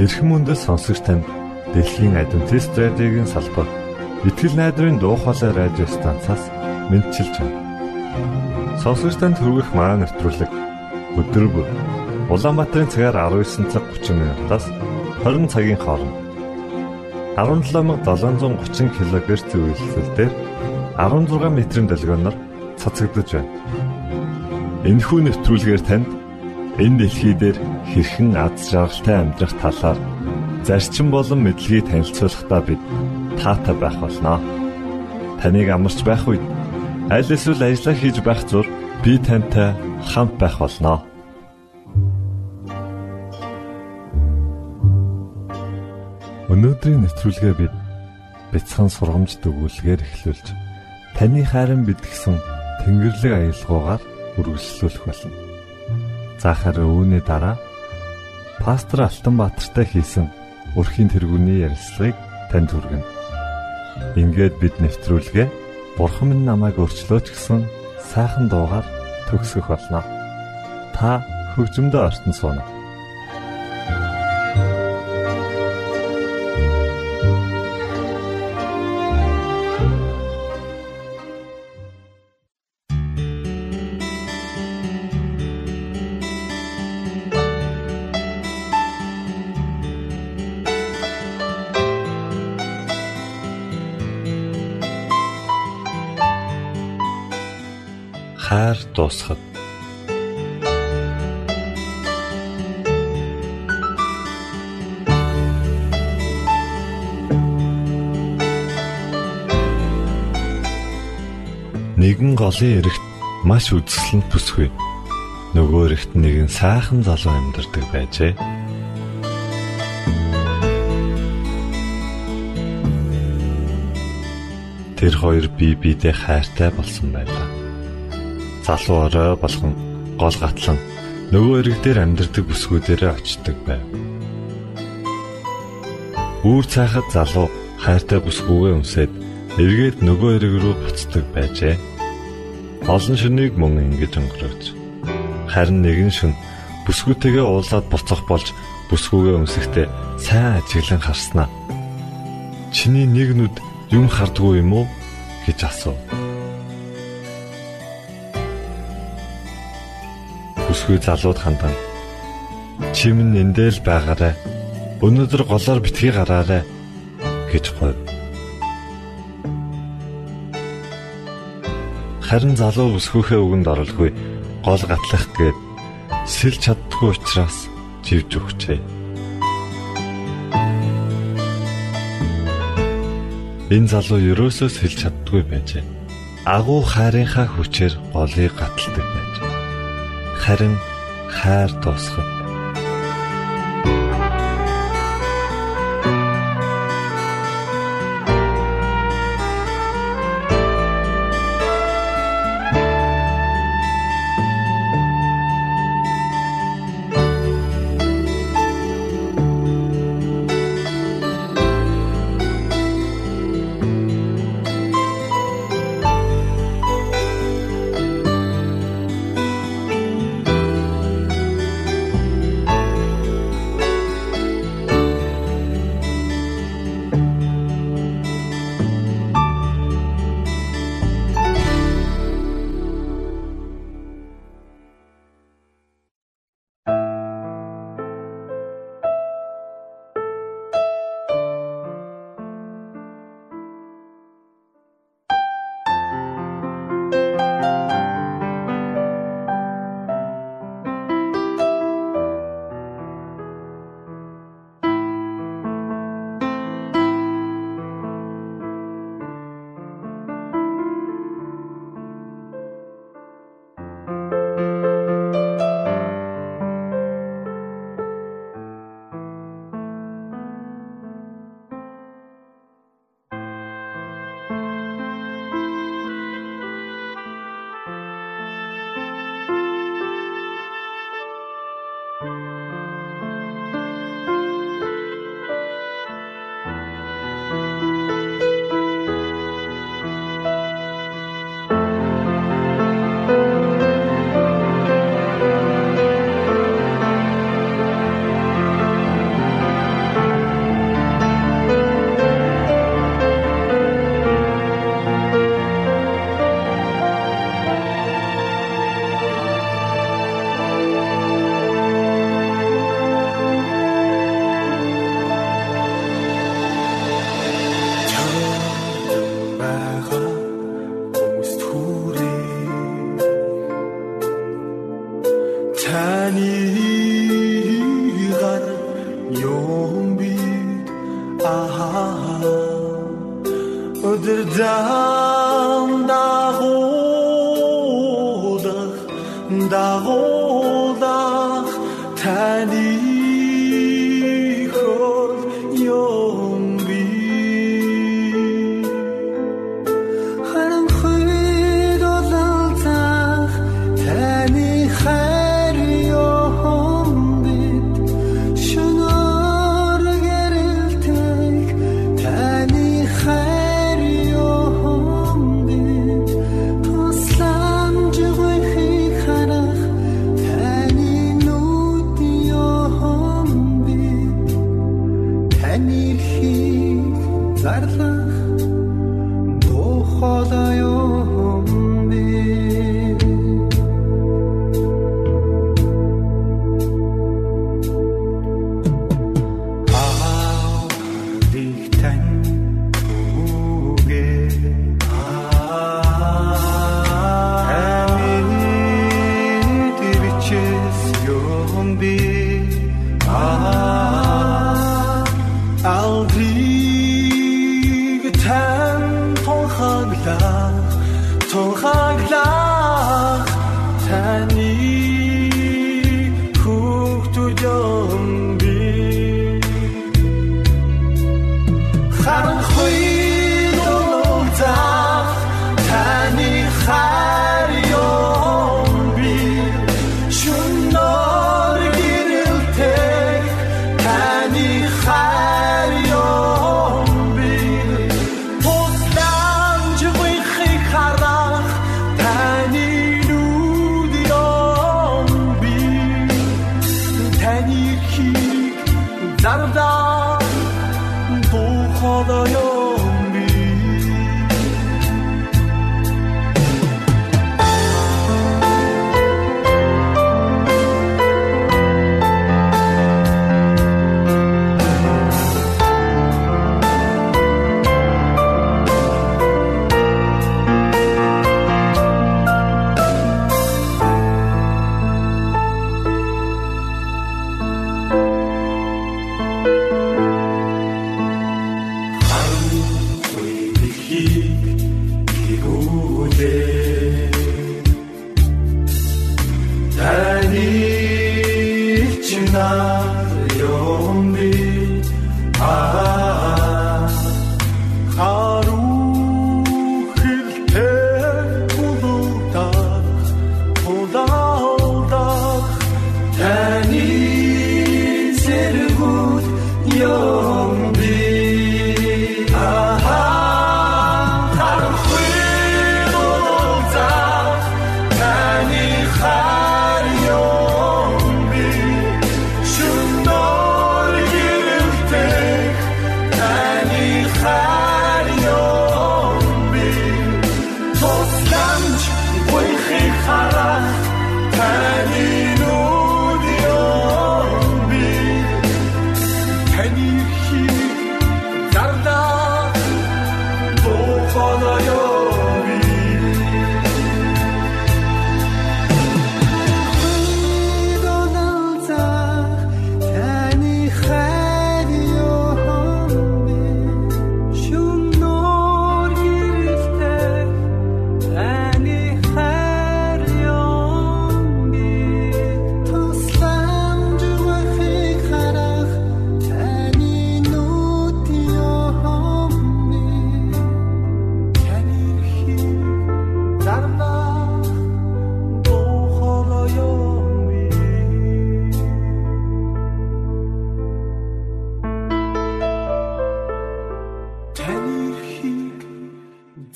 Эрхэм мөндөд сонсогч танд Дэлхийн Адвентист радиогийн салбар Итгэл найдрын дуу хоолой радио станцаас мэдчилж байна. Сонсогч танд хүргэх маань нэвтрүүлэг өдөр бүр Улаанбаатарын цагаар 19 цаг 30 минутаас 20 цагийн хооронд 17730 кГц үйлсэлээр 16 метрийн долгионоор цацагдж байна. Энэхүү нэвтрүүлгээр танд энэ дэлхий дээр хэрхэн аз жаргалтай амьдрах талаар зарчим болон мэдлэгийг танилцуулахдаа бид таатай байх болноо. Таныг амарч байх үед аль эсвэл ажиллаа хийж байх зур би тантай хамт байх болноо. Өнөөдрийн нэвтрүүлгээ бид бяцхан сургамж дүгүүлгээр эхлүүлж таны хайрын бид гисэн Тэнгэрлэг аялгаугаар үргэлжлүүлэх болно. За харин үүний дараа пастор Алтанбаатартай хийсэн өрхийн тэргүүний ярилцлагыг танд хүргэнэ. Ингээд бид нэвтрүүлгээ Бурхан минь намайг өрчлөөч гэсэн сайхан дуугаар төгсгөх болно. Та хөгжмөдөө ортон сууна. Хайр дуусахад нэгэн голын эрэгт маш үзэсгэлэнт бүсгүй. Нөгөө эрэгт нэгэн сайхан залуу амьдардаг байжээ. Тэр хоёр бие биедээ хайртай болсон байлаа залуу орой болгон гол гатлан нөгөө эрэг дээр амьдардаг бүсгүүдээрээ очдог байв. Үүр цаахад залуу хайртай бүсгүүгээ өмсөд эргээд нөгөө эрэг рүү буцдаг байжээ. Олон шөнийг мөн ингэж өнгөрөөж. Харин нэгэн шөн бүсгүүтэйгээ уулзаад буцах болж бүсгүүгээ өмсөхдээ сайн ажиглан харснаа. Чиний нэг нүд юм хардггүй юм уу гэж асуув. Бүсгүй залууд хандан. Чимэн эндэл байгаарай. Өнөөдөр голоор битгий гараарай гэж говь. Харин залуу бүсгүйхээ үгэнд оролгүй гол гатлах гээд сэлж чаддгүй учраас живж өгчээ. Энэ залуу ерөөсөө сэлж чаддгүй байжээ. Агуу хайрынхаа хүчээр голыг гаталдаг байж харин хайр дуусгав.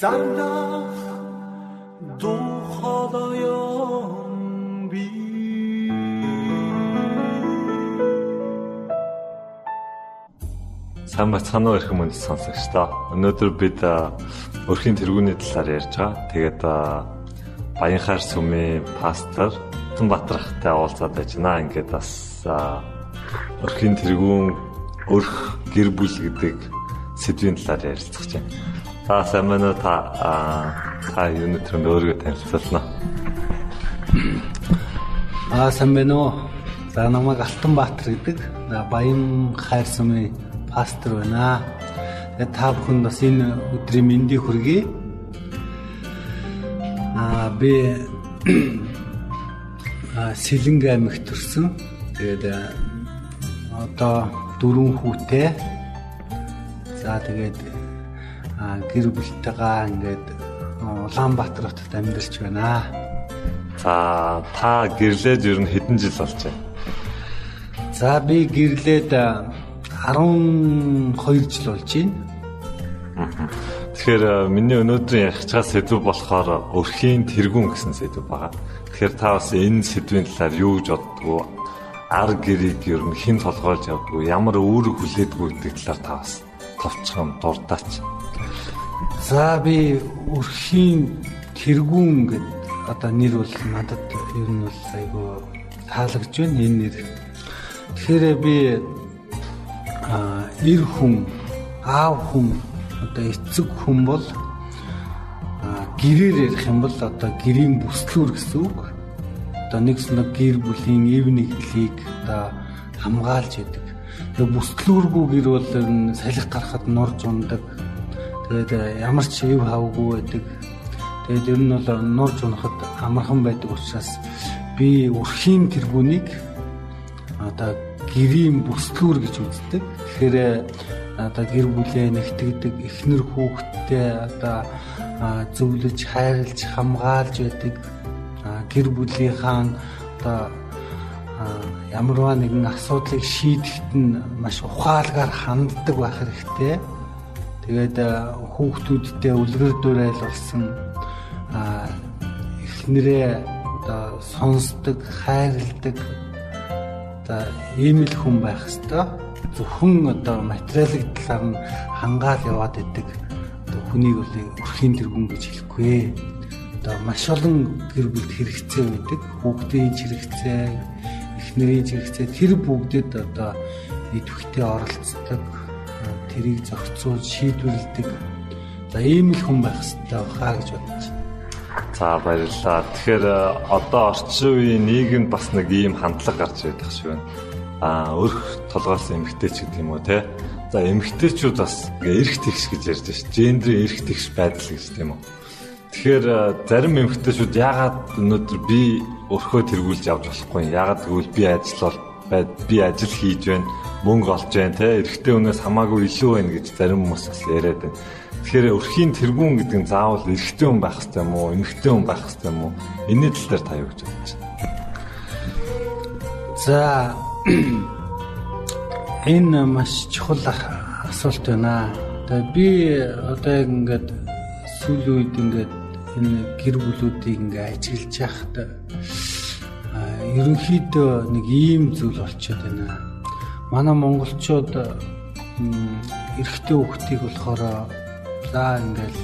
Сайн бацгаана уу их хүмүүст сонсогчдоо. Өнөөдөр бид өрхийн тэргүүний талаар ярьж байгаа. Тэгээд Баянхаар сүмийн пастор Тун Батрахтай уулзаад байна. Ингээд бас өрхийн тэргүүн өрх гэр бүл гэдэг сэдвийн талаар ярилцах чинь. За сайн байна уу та та төрөнд өөрийгөө танилцуулна. Аа сайн байна уу? За намайг Алтанбаатар гэдэг Баян хайр сумын пастор байна. Тэгээд та бүхэнд бас энэ өдрийн мэндийг хүргэе. Аа би Сэлэнг аймагт төрсөн. Тэгээд одоо дөрвөн хүүтэй. За тэгээд гэр бүлтэйгээ ингээд Улаанбаатар хотод амьдарч байна. За та гэрлээд ер нь хэдэн жил болж байна? За би гэрлээд 12 жил болж байна. Тэгэхээр миний өнөөдрийн ярих чаас сэдв болохоор өрхийн тэргүүн гэсэн сэдв байгаа. Тэгэхээр та бас энэ сэдвийн талаар юу гэж боддгоо? Ар гэрийг ер нь хэн толгойлж явдгоо? Ямар үүрэг хүлээдгүү гэдэг талаар та бас товчхон дуртаач. За би өрхийн тэргүүн гэдэг одоо нэр бол надад ер нь бол айгүй таалагдж байна энэ нэр. Тэгэхээр би а эр хүн аав хүн одоо эцэг хүн бол гэрээр ярих юм бол одоо гэрийн бүслүүр гэсэн үг. Одоо нэг гэр бүлийн эв нэгдлийг одоо хамгаалж яадаг. Тэгээ бүслүүргүй гэр бол салхи гарахад норж ундаг. Тэгээд ямар ч эв хавгүй байдаг Тэгээд ер нь бол нурж унахад амархан байдаг учраас би өрхийн тэргүүнийг одоо гэрийн бүслүүр гэж үздэг. Тэгэхээр одоо гэр бүлээ нэгтгэдэг эхнэр хүүхэдтэй одоо зөвлөж хайрлж хамгаалж байдаг гэр бүлийнхаа одоо ямарваа нэгэн асуудлыг шийдэхэд нь маш ухаалгаар ханддаг байх хэрэгтэй. Тэгээд хүүхдүүдтэй үлгэр дуурайл болсон эхнэрээ одоо сонсдог, хайрладаг одоо ийм л хүн байх хэвээр зөвхөн одоо материалын талаар нь хангаал яваад идэг хүнийг бол өрхийн тэргүүн гэж хэлэхгүй. Одоо маш олон гэр бүлд хэрэгцээ байдаг. Хүүхдийн хэрэгцээ, эхнэрийн хэрэгцээ тэр бүгдэд одоо идэвхтэй оролцдог, тэрийг зохицуул шийдвэрлэдэг. За ийм л хүн байх хэрэгтэй хаа гэж бодож байна. За баярлалаа. Тэгэхээр э, одоо орчин үеийн нийгэмд бас нэг ийм хандлага гарч ирэх шиг байна. Аа өрх толгоос эмгтээч гэдэг юм уу те. За эмгтээчүүд бас эрх тэгш гэж ярьж байна шүү. Гендрийн эрх тэгш байдал гэж тийм үү. Тэгэхээр э, зарим эмгтээчүүд яагаад өнөөдөр би өрхөө тэргүүлж авч болохгүй. Яагаад гэвэл би ажиллал би ажил хийж байна, мөнгө олж байна те. Эрэгтэй хүнээс хамаагүй илүү байна гэж зарим хүмүүс бас яриад байна. Тэгэхээр өрхийн тэргүүн гэдэг нь заавал эрэгтэй хүн байх хэрэгтэй юм уу, эмэгтэй хүн байх хэрэгтэй юм уу? Энийн тал дээр та юу гэж бодож байна? За энэ маш чухал асуулт байна. Тэгээ би одоо яг ингээд сүүлийн үед ингээд энэ гэр бүлүүдийг ингээд ажиглаж яхад ерөнхийдөө нэг ийм зүйл болчиход байна. Манай монголчууд эрэгтэй хүүхдийг болохоор За ингээл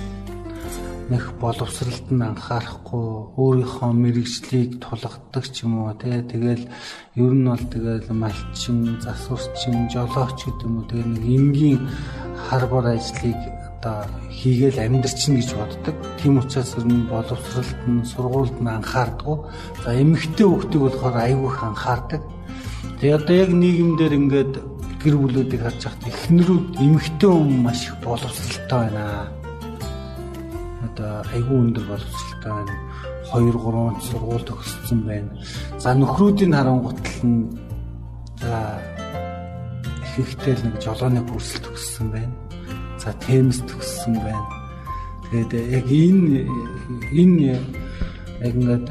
нэх боловсралд нь анхаарахгүй өөрийнхөө мэрэгжлийг тулгадаг ч юм уу тий тэгэл ер нь бол тэгэл малчин засварчин жолооч гэдэг юм уу тэгээ нэг энгийн хар бор ажлыг одоо хийгээл амьдрчин гэж боддог. Тийм учраас ер нь боловсралд нь сургуульд нь анхаардгүй. За эмэгтэй хүүхдийг болохоор айгүйх анхаардаг. Тэгээ одоо яг нийгэмдэр ингээд гэр бүлүүдийг харж байхад эхнэрүүд эмэгтэй хүн маш их боловсралтай байна. Одоо айгүй өндөр боловсралтай байна. 2 3 сургууль төгссөн байна. За нөхрүүдийн харангуйтал нь за ихэнхдээ л нэг жолооны курсэл төгссөн байна. За темс төгссөн байна. Тэгээд яг энэ энэ яг ингээд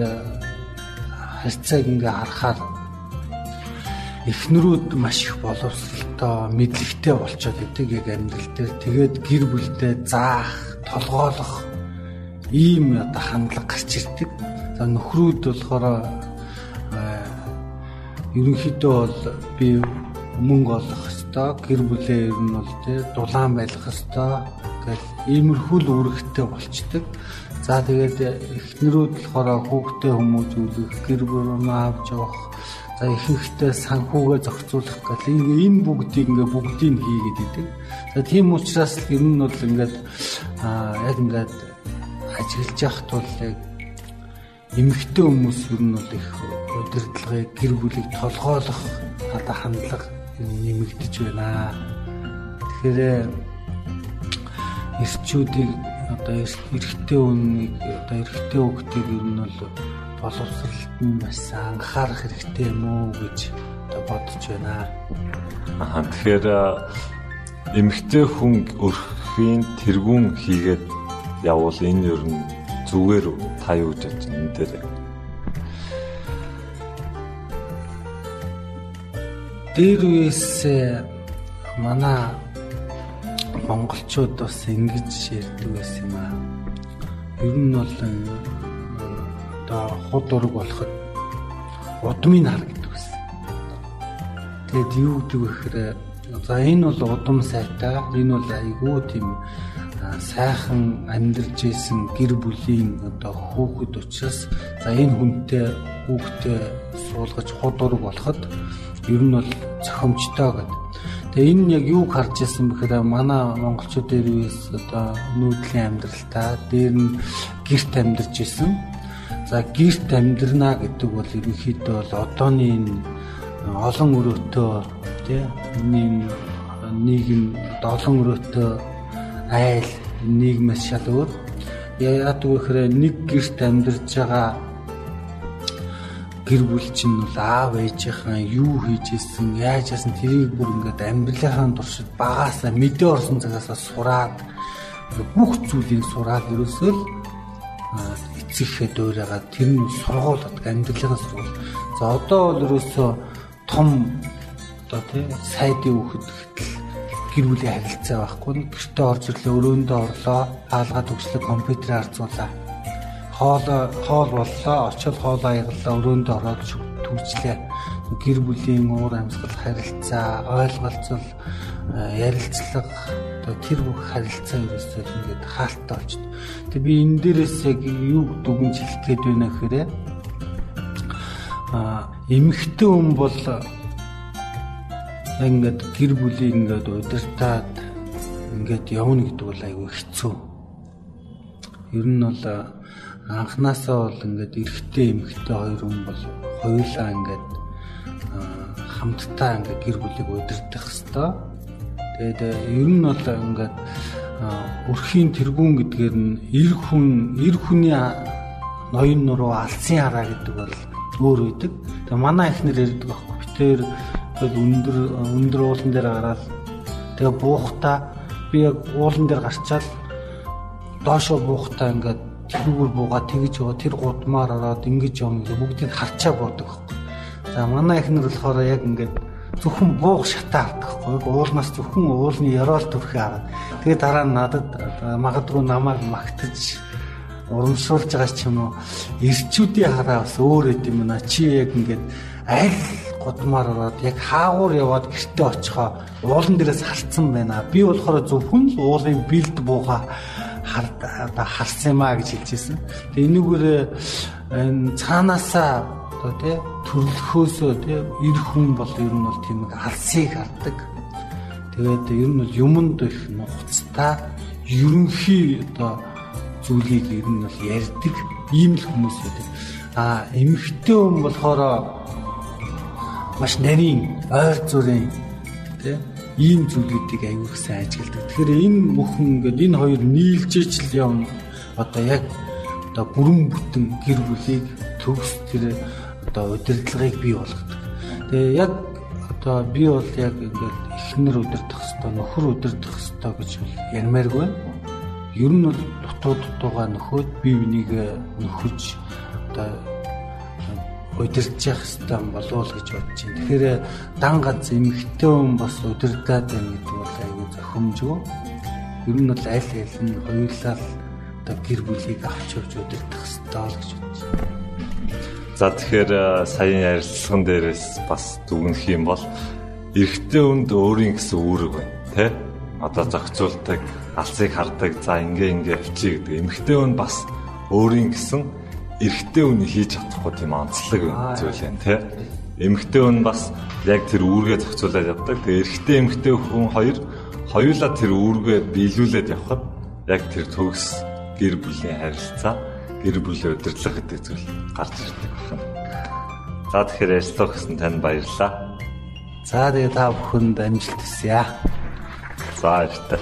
харьцааг ингээ харахаар эхнэрүүд маш их боловсралтай, мэдлэгтэй болчиход идэг яг амьдрал дээр. Тэгээд гэр бүлдээ заах, толгойлох ийм одоо хандлага гарч ирдэг. За нөхрүүд болохоор ерөнхийдөө бол би мөнгө олох хэвээр гэр бүлээ ер нь бол тий дулаан байлгах хэвээр гэл иймэрхүү л үүрэгтэй болчдөг. За тэгээд эхнэрүүд болохоор хүүхдээ хүмүүжүүлэх, гэр бүл авч явах За ихэнхдээ санхүүгээ зохицуулах гэл энэ бүгдийг ингээ бүгдийг хийгээд идэг. За тийм учраас ер нь бол ингээд яг ингээд ажиглаж явахт бол яг эмэгтэй хүмүүс ер нь бол их удирдлагыг гэр бүлийг толгойлох одоо хандлага нэмэгдэж байна. Тэгэхээр эрчүүдийг одоо эрэгтэй үннийг одоо эрэгтэй хүүхдийг ер нь бол боловсролт нь бас анхаарах хэрэгтэй юм уу гэж бодож байна. Аа тэгэхээр эмэгтэй хүн өрхийн тэргүүн хийгээд явбал энэ ер нь зүгээр та юу гэж бодож энэ дээр дээр үес манай монголчууд бас ингэж ярьдаг байсан юм аа. Ер нь бол одоо худ ураг болоход удмын хар гэдэг байсан. Тэгэд юу гэдэг вэ гэхээр за энэ бол удам сайтай, энэ бол айгүй тийм сайхан амьдарч исэн гэр бүлийн одоо хүүхэд учраас за энэ хүнтэй хүүхдээ суулгаж худ ураг болоход ер нь бол зохимжтой гэдэг. Тэгээ энэ яг юуг харж ирсэн бэхээр манай монголчууд дээр үес одоо нүүдлийн амьдралтаа дээр нь гэрт амьдарч исэн. За гэрт амьдрнаа гэдэг бол ерөнхийдөө бол одооны энэ олон өрөөтэй тий нийгэм олон өрөөтэй айл нийгмээс шал өөр. Яагаад гэвэл нэг гэрт амьдарч байгаа гэр бүл чинь бол аав ээжийнхэн юу хийж исэн, яаж яасан тэрийг бүр ингээд амьдралынхаа туршид багаасаа мэдээ орсон цагаасаа сураад бүх зүйлийг сураад ерөөсөө л эцэгхээ дуурайгаад тэр нь сургууль амьдралынхаа сургууль. За одоо бол ерөөсөө том одоо тий сайдын хүүхэд гэр бүлийн харилцаа байхгүй. Гэртээ орж ирлээ, өрөөндөө орлоо, хаалгаа төгслөө, компьютер харцуулаа хоол хоол боллоо очил хоол аяглаа өрөөнд ороод түгжлээ гэр бүлийн уур амьсгал харилцаа ойлголцол э, ярилцлага одоо тэр бүх харилцаа ерөөсөө ингээд хаалттай болчихд. Тэгээ би энэ дээрээс яг юу дүгнж хэлгээд байна гэхээр а эмэгтэй хүн бол ингээд гэр бүлийг ингээд удирдаад ингээд явна гэдэг бол айгүй хэцүү. Ер нь бол анханасаа бол ингээд эрэгтэй эмэгтэй хоёр хүн бол хоёулаа ингээд хамтдаа ингээд гэр бүлийг удирдах хэвээр. Тэгээд ер нь бол ингээд өрхийн тэргүүн гэдгээр нь эр хүн эр хүний ноён нуруу алсын хараа гэдэг бол өөр үйдэг. Тэгээ манай ихнэр ярьдаг байхгүй. Битээр тэгэл өндөр өндөр уулан дээр гараад тэгээ буухтаа би яг уулан дээр гарчаал доошоо буухтаа ингээд тэрүүгээр буугаад тэгж яваа тэр гудмаар ороод ингэж явна гэж бүгдийг харчаа буудаг. За манай ихнэр болохоор яг ингээд зөвхөн буух шатаа хардаг байхгүй уулнаас зөвхөн уулны яроол төрхөө хараад тэгээ дараа нь надад магадгүй намайг магтаж урамшуулж байгаа ч юм уу эрчүүдийн хараа бас өөр юм на чи яг ингээд аль гудмаар ороод яг хаагуур яваад гэртээ очихоо уулан дээрээс харцсан байна. Би болохоор зөвхөн уулын бэлд буугаа одоо харсан юм а гэж хэлжсэн. Тэгээ энүүгээр энэ цаанаасаа одоо тий төрлөхөөсөө тий эр хүн бол ер нь бол тийм алсыг хардаг. Тэгээд ер нь бол юмд их нухацтай ерөнхий одоо зүйлийг ер нь бол ярьдаг ийм л хүмүүс байдаг. А эмэгтэй хүн болохоор маш нарийн ойр зүрийн тий ийм зүйлүүдийг аягүй сайн ажигладаг. Тэгэхээр энэ бүхэн ингээд энэ хоёр нийлжээч л явна. Одоо яг одоо бүрэн бүтэн гэр бүлийг төгс тэр одоо удирдлагыг бий болгодог. Тэгээ яг одоо би бол яг ингээд эхнэр удирдах хэвээр нөхөр удирдах хэвээр гэж ярмааргүй. Ер нь бол дутуу дутуугаа нөхөд бие бинийг нөхөж одоо удирдах хэвээр болов гэж бодож байна. Тэгэхээр дан гац эмэгтэй хүн бас удирдаад байна гэдэг бол айгүй зохимжгүй. Ер нь бол аль аль нь хоёулаа одоо гэр бүлийг авч явж удирдах хэвээр гэж бодож байна. За тэгэхээр саяын ярилцлаган дээрээс бас дүгнэх юм бол эрэгтэй хүнд өөрийн гэсэн үүрэг байна, тэ? Одоо зохицуулдаг, алцыг хардаг, за ингээ ингээ авчий гэдэг. Эмэгтэй хүн бас өөрийн гэсэн эрэгтэй хүн хийж чадахгүй тийм онцлог зүйл байна тий. Эмэгтэй хүн бас яг тэр үүргээ зохицуулаад явдаг. Тэгээ эрэгтэй эмэгтэй хүн хоёр хоёулаа тэр үүргээ биелүүлээд явхад яг тэр төгс гэр бүлийн харилцаа гэр бүлийн удирдлага гэдэг зүйл гарч ирдэг байна. За тэгэхээр ярьцлах гэсэн танд баярлалаа. За тэгээ та бүхэнд амжилт хүсье. За баярлалаа.